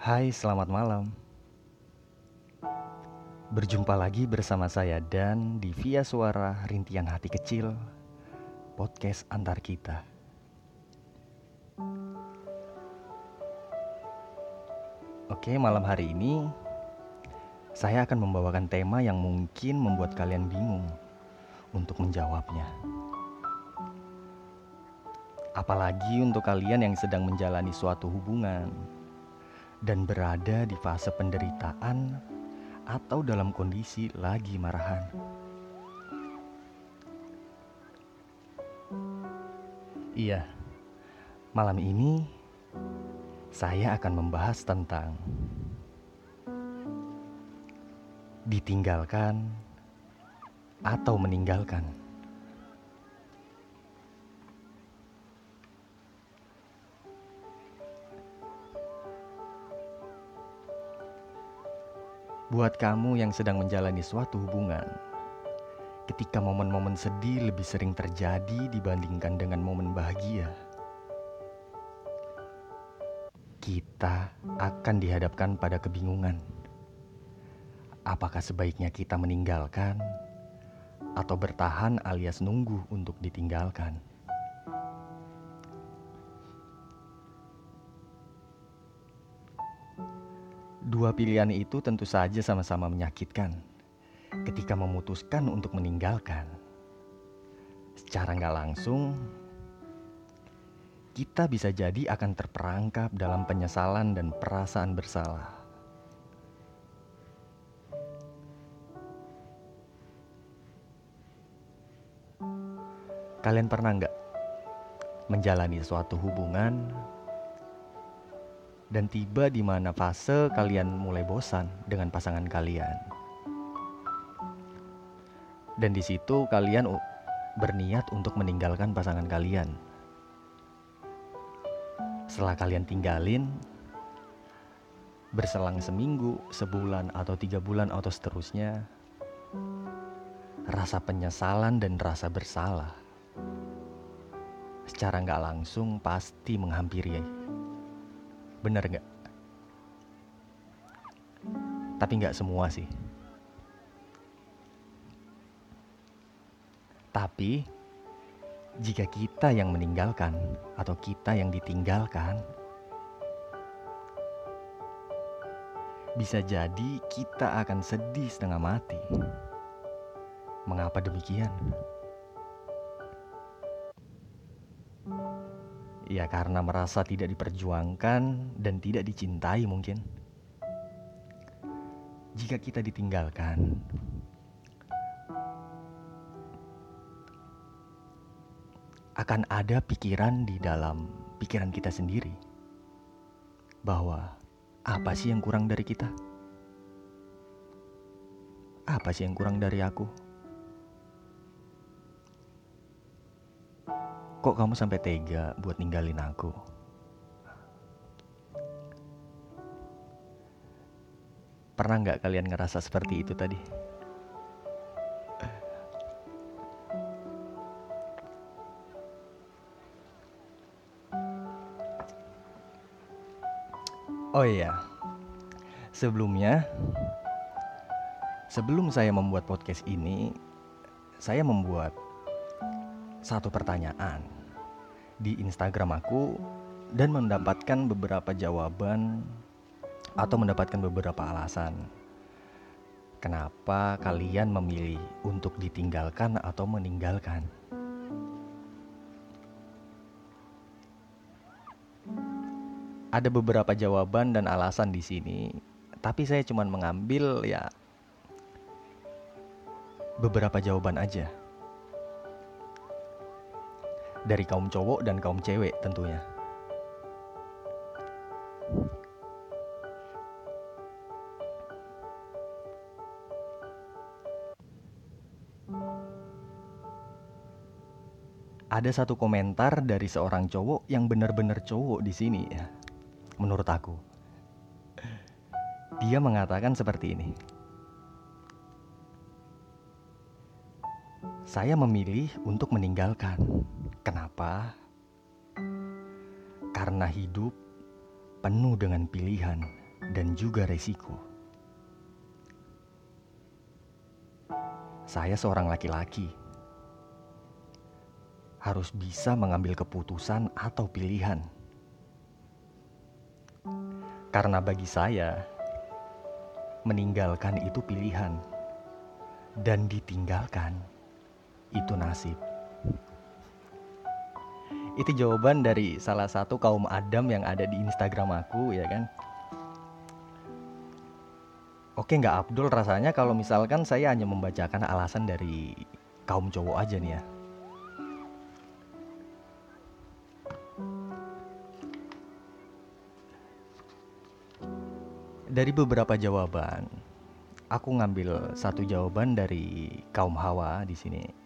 Hai, selamat malam. Berjumpa lagi bersama saya dan di Via Suara Rintian Hati Kecil, podcast antar kita. Oke, malam hari ini saya akan membawakan tema yang mungkin membuat kalian bingung untuk menjawabnya. Apalagi untuk kalian yang sedang menjalani suatu hubungan dan berada di fase penderitaan atau dalam kondisi lagi marahan. Iya, malam ini saya akan membahas tentang ditinggalkan atau meninggalkan. Buat kamu yang sedang menjalani suatu hubungan, ketika momen-momen sedih lebih sering terjadi dibandingkan dengan momen bahagia, kita akan dihadapkan pada kebingungan. Apakah sebaiknya kita meninggalkan atau bertahan alias nunggu untuk ditinggalkan? Dua pilihan itu tentu saja sama-sama menyakitkan ketika memutuskan untuk meninggalkan. Secara nggak langsung, kita bisa jadi akan terperangkap dalam penyesalan dan perasaan bersalah. Kalian pernah nggak menjalani suatu hubungan dan tiba di mana fase kalian mulai bosan dengan pasangan kalian. Dan di situ kalian berniat untuk meninggalkan pasangan kalian. Setelah kalian tinggalin, berselang seminggu, sebulan, atau tiga bulan, atau seterusnya, rasa penyesalan dan rasa bersalah secara nggak langsung pasti menghampiri Bener nggak? Tapi nggak semua sih. Tapi jika kita yang meninggalkan atau kita yang ditinggalkan, bisa jadi kita akan sedih setengah mati. Mengapa demikian? Ya karena merasa tidak diperjuangkan dan tidak dicintai mungkin. Jika kita ditinggalkan, akan ada pikiran di dalam pikiran kita sendiri bahwa apa sih yang kurang dari kita? Apa sih yang kurang dari aku? Kok kamu sampai tega buat ninggalin aku? Pernah nggak kalian ngerasa seperti itu tadi? Oh iya, sebelumnya, sebelum saya membuat podcast ini, saya membuat satu pertanyaan di Instagram aku dan mendapatkan beberapa jawaban atau mendapatkan beberapa alasan kenapa kalian memilih untuk ditinggalkan atau meninggalkan. Ada beberapa jawaban dan alasan di sini, tapi saya cuma mengambil ya beberapa jawaban aja dari kaum cowok dan kaum cewek tentunya. Ada satu komentar dari seorang cowok yang benar-benar cowok di sini ya. Menurut aku. Dia mengatakan seperti ini. Saya memilih untuk meninggalkan. Kenapa? Karena hidup penuh dengan pilihan dan juga resiko. Saya seorang laki-laki, harus bisa mengambil keputusan atau pilihan. Karena bagi saya, meninggalkan itu pilihan, dan ditinggalkan itu nasib. Itu jawaban dari salah satu kaum Adam yang ada di Instagram aku, ya kan? Oke nggak Abdul rasanya kalau misalkan saya hanya membacakan alasan dari kaum cowok aja nih ya. Dari beberapa jawaban, aku ngambil satu jawaban dari kaum Hawa di sini.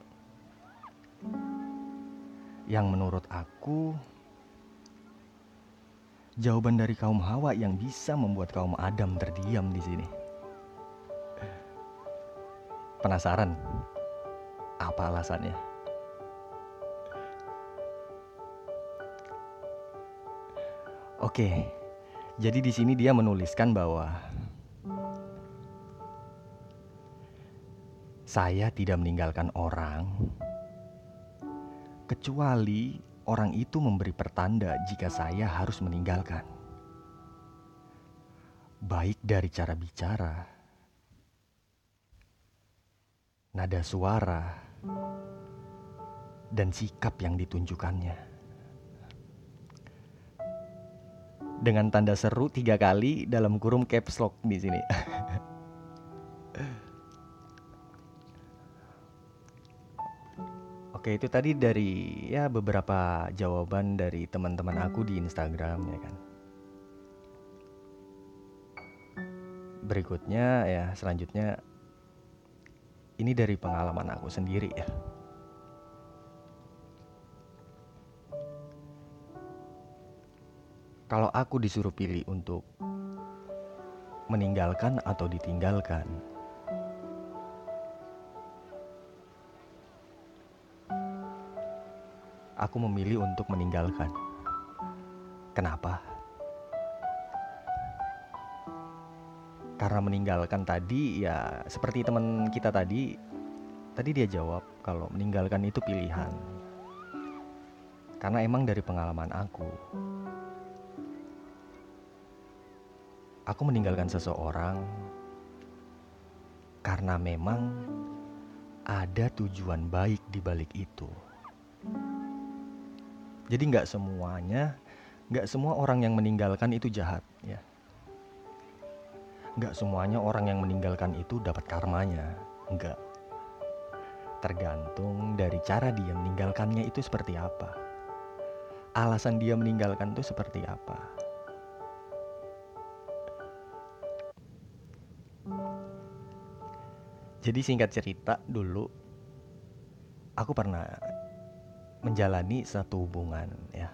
Yang menurut aku jawaban dari kaum Hawa yang bisa membuat kaum Adam terdiam di sini. Penasaran? Apa alasannya? Oke, jadi di sini dia menuliskan bahwa saya tidak meninggalkan orang kecuali orang itu memberi pertanda jika saya harus meninggalkan. Baik dari cara bicara, nada suara, dan sikap yang ditunjukkannya. Dengan tanda seru tiga kali dalam kurung caps lock di sini. Oke, itu tadi dari ya beberapa jawaban dari teman-teman aku di Instagram ya kan. Berikutnya ya selanjutnya ini dari pengalaman aku sendiri ya. Kalau aku disuruh pilih untuk meninggalkan atau ditinggalkan, aku memilih untuk meninggalkan. Kenapa? karena meninggalkan tadi ya seperti teman kita tadi tadi dia jawab kalau meninggalkan itu pilihan karena emang dari pengalaman aku aku meninggalkan seseorang karena memang ada tujuan baik di balik itu jadi nggak semuanya nggak semua orang yang meninggalkan itu jahat ya Gak semuanya orang yang meninggalkan itu dapat karmanya. Enggak. Tergantung dari cara dia meninggalkannya itu seperti apa. Alasan dia meninggalkan itu seperti apa. Jadi singkat cerita dulu aku pernah menjalani satu hubungan ya.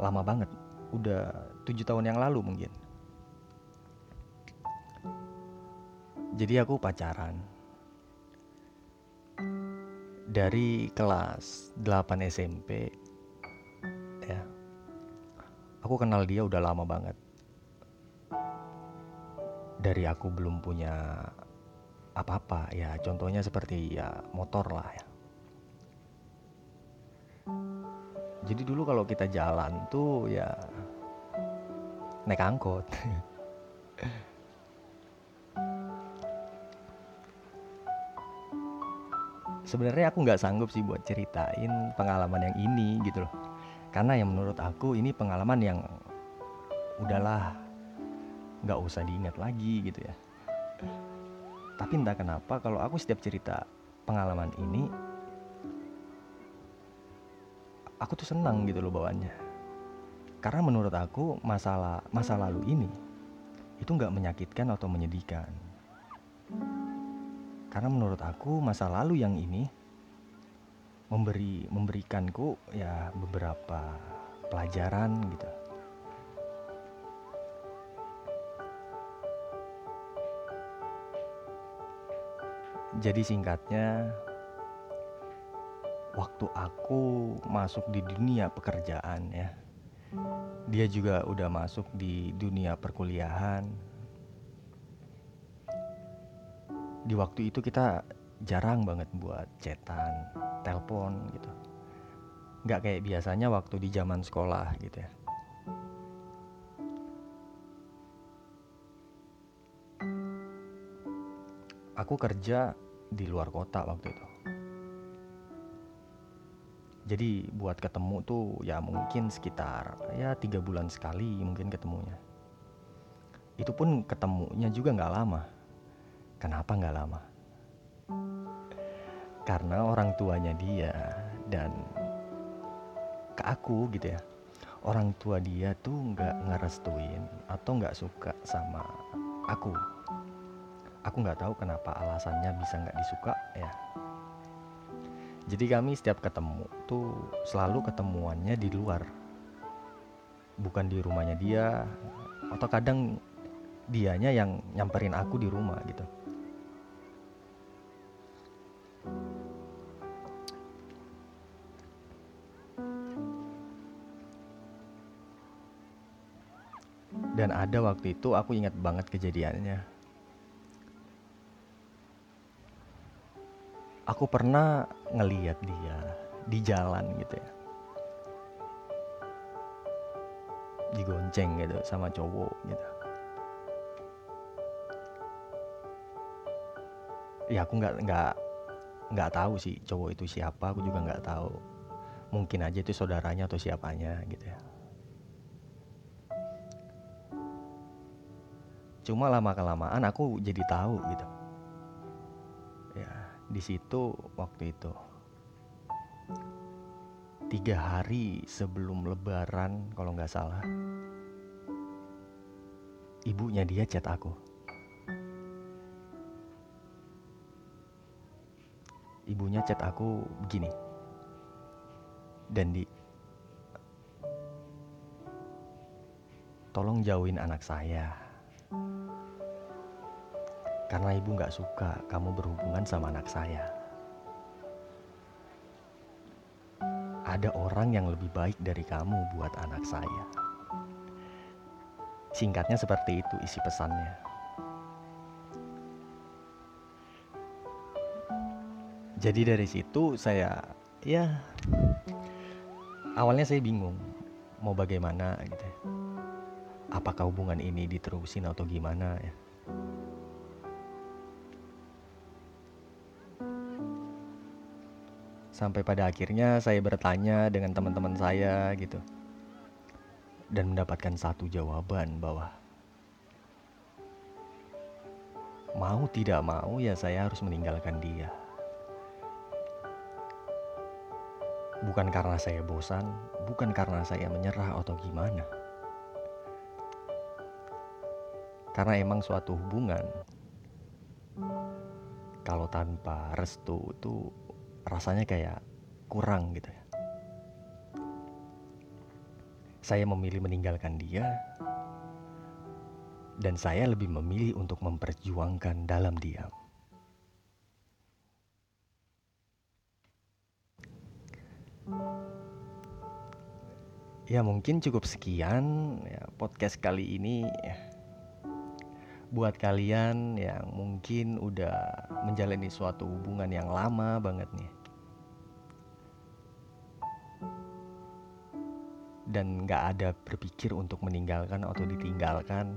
Lama banget, udah tujuh tahun yang lalu mungkin Jadi aku pacaran dari kelas 8 SMP ya. Aku kenal dia udah lama banget. Dari aku belum punya apa-apa ya, contohnya seperti ya motor lah ya. Jadi dulu kalau kita jalan tuh ya naik angkot. sebenarnya aku nggak sanggup sih buat ceritain pengalaman yang ini gitu loh karena yang menurut aku ini pengalaman yang udahlah nggak usah diingat lagi gitu ya tapi entah kenapa kalau aku setiap cerita pengalaman ini aku tuh senang gitu loh bawaannya karena menurut aku masalah masa lalu ini itu nggak menyakitkan atau menyedihkan karena menurut aku masa lalu yang ini memberi memberikanku ya beberapa pelajaran gitu. Jadi singkatnya waktu aku masuk di dunia pekerjaan ya dia juga udah masuk di dunia perkuliahan. Di waktu itu kita jarang banget buat chatan telepon gitu. Nggak kayak biasanya waktu di zaman sekolah gitu ya. Aku kerja di luar kota waktu itu jadi buat ketemu tuh ya mungkin sekitar ya tiga bulan sekali mungkin ketemunya. Itu pun ketemunya juga nggak lama. Kenapa nggak lama? Karena orang tuanya dia dan ke aku gitu ya. Orang tua dia tuh nggak ngerestuin atau nggak suka sama aku. Aku nggak tahu kenapa alasannya bisa nggak disuka ya jadi kami setiap ketemu tuh selalu ketemuannya di luar. Bukan di rumahnya dia atau kadang dianya yang nyamperin aku di rumah gitu. Dan ada waktu itu aku ingat banget kejadiannya. Aku pernah ngeliat dia di jalan gitu ya. Digonceng gitu sama cowok gitu. Ya aku nggak nggak nggak tahu sih cowok itu siapa aku juga nggak tahu. Mungkin aja itu saudaranya atau siapanya gitu ya. Cuma lama kelamaan aku jadi tahu gitu di situ waktu itu. Tiga hari sebelum lebaran kalau nggak salah. Ibunya dia chat aku. Ibunya chat aku begini. Dan di tolong jauhin anak saya karena ibu gak suka kamu berhubungan sama anak saya. Ada orang yang lebih baik dari kamu buat anak saya. Singkatnya seperti itu isi pesannya. Jadi dari situ saya ya awalnya saya bingung mau bagaimana gitu ya. Apakah hubungan ini diterusin atau gimana ya? Sampai pada akhirnya saya bertanya dengan teman-teman saya gitu. Dan mendapatkan satu jawaban bahwa mau tidak mau ya saya harus meninggalkan dia. Bukan karena saya bosan, bukan karena saya menyerah atau gimana. Karena emang suatu hubungan kalau tanpa restu itu rasanya kayak kurang gitu ya. Saya memilih meninggalkan dia dan saya lebih memilih untuk memperjuangkan dalam diam. Ya mungkin cukup sekian ya, podcast kali ini ya buat kalian yang mungkin udah menjalani suatu hubungan yang lama banget nih dan gak ada berpikir untuk meninggalkan atau ditinggalkan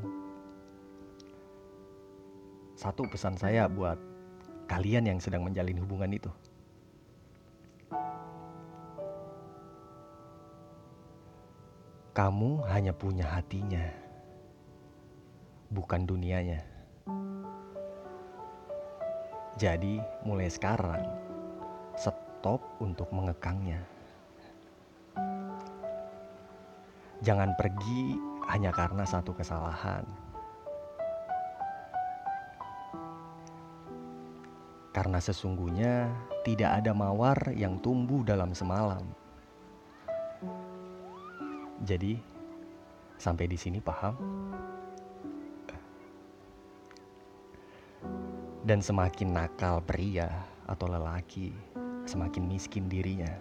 satu pesan saya buat kalian yang sedang menjalin hubungan itu kamu hanya punya hatinya bukan dunianya. Jadi, mulai sekarang, stop untuk mengekangnya. Jangan pergi hanya karena satu kesalahan. Karena sesungguhnya tidak ada mawar yang tumbuh dalam semalam. Jadi, sampai di sini paham? Dan semakin nakal pria atau lelaki, semakin miskin dirinya.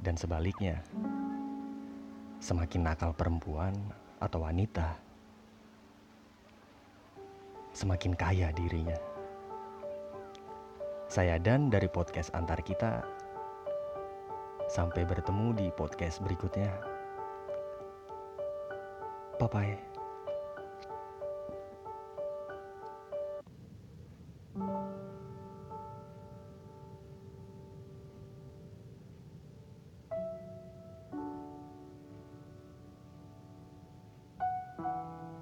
Dan sebaliknya, semakin nakal perempuan atau wanita, semakin kaya dirinya. Saya Dan dari podcast Antar Kita. Sampai bertemu di podcast berikutnya. Bye bye.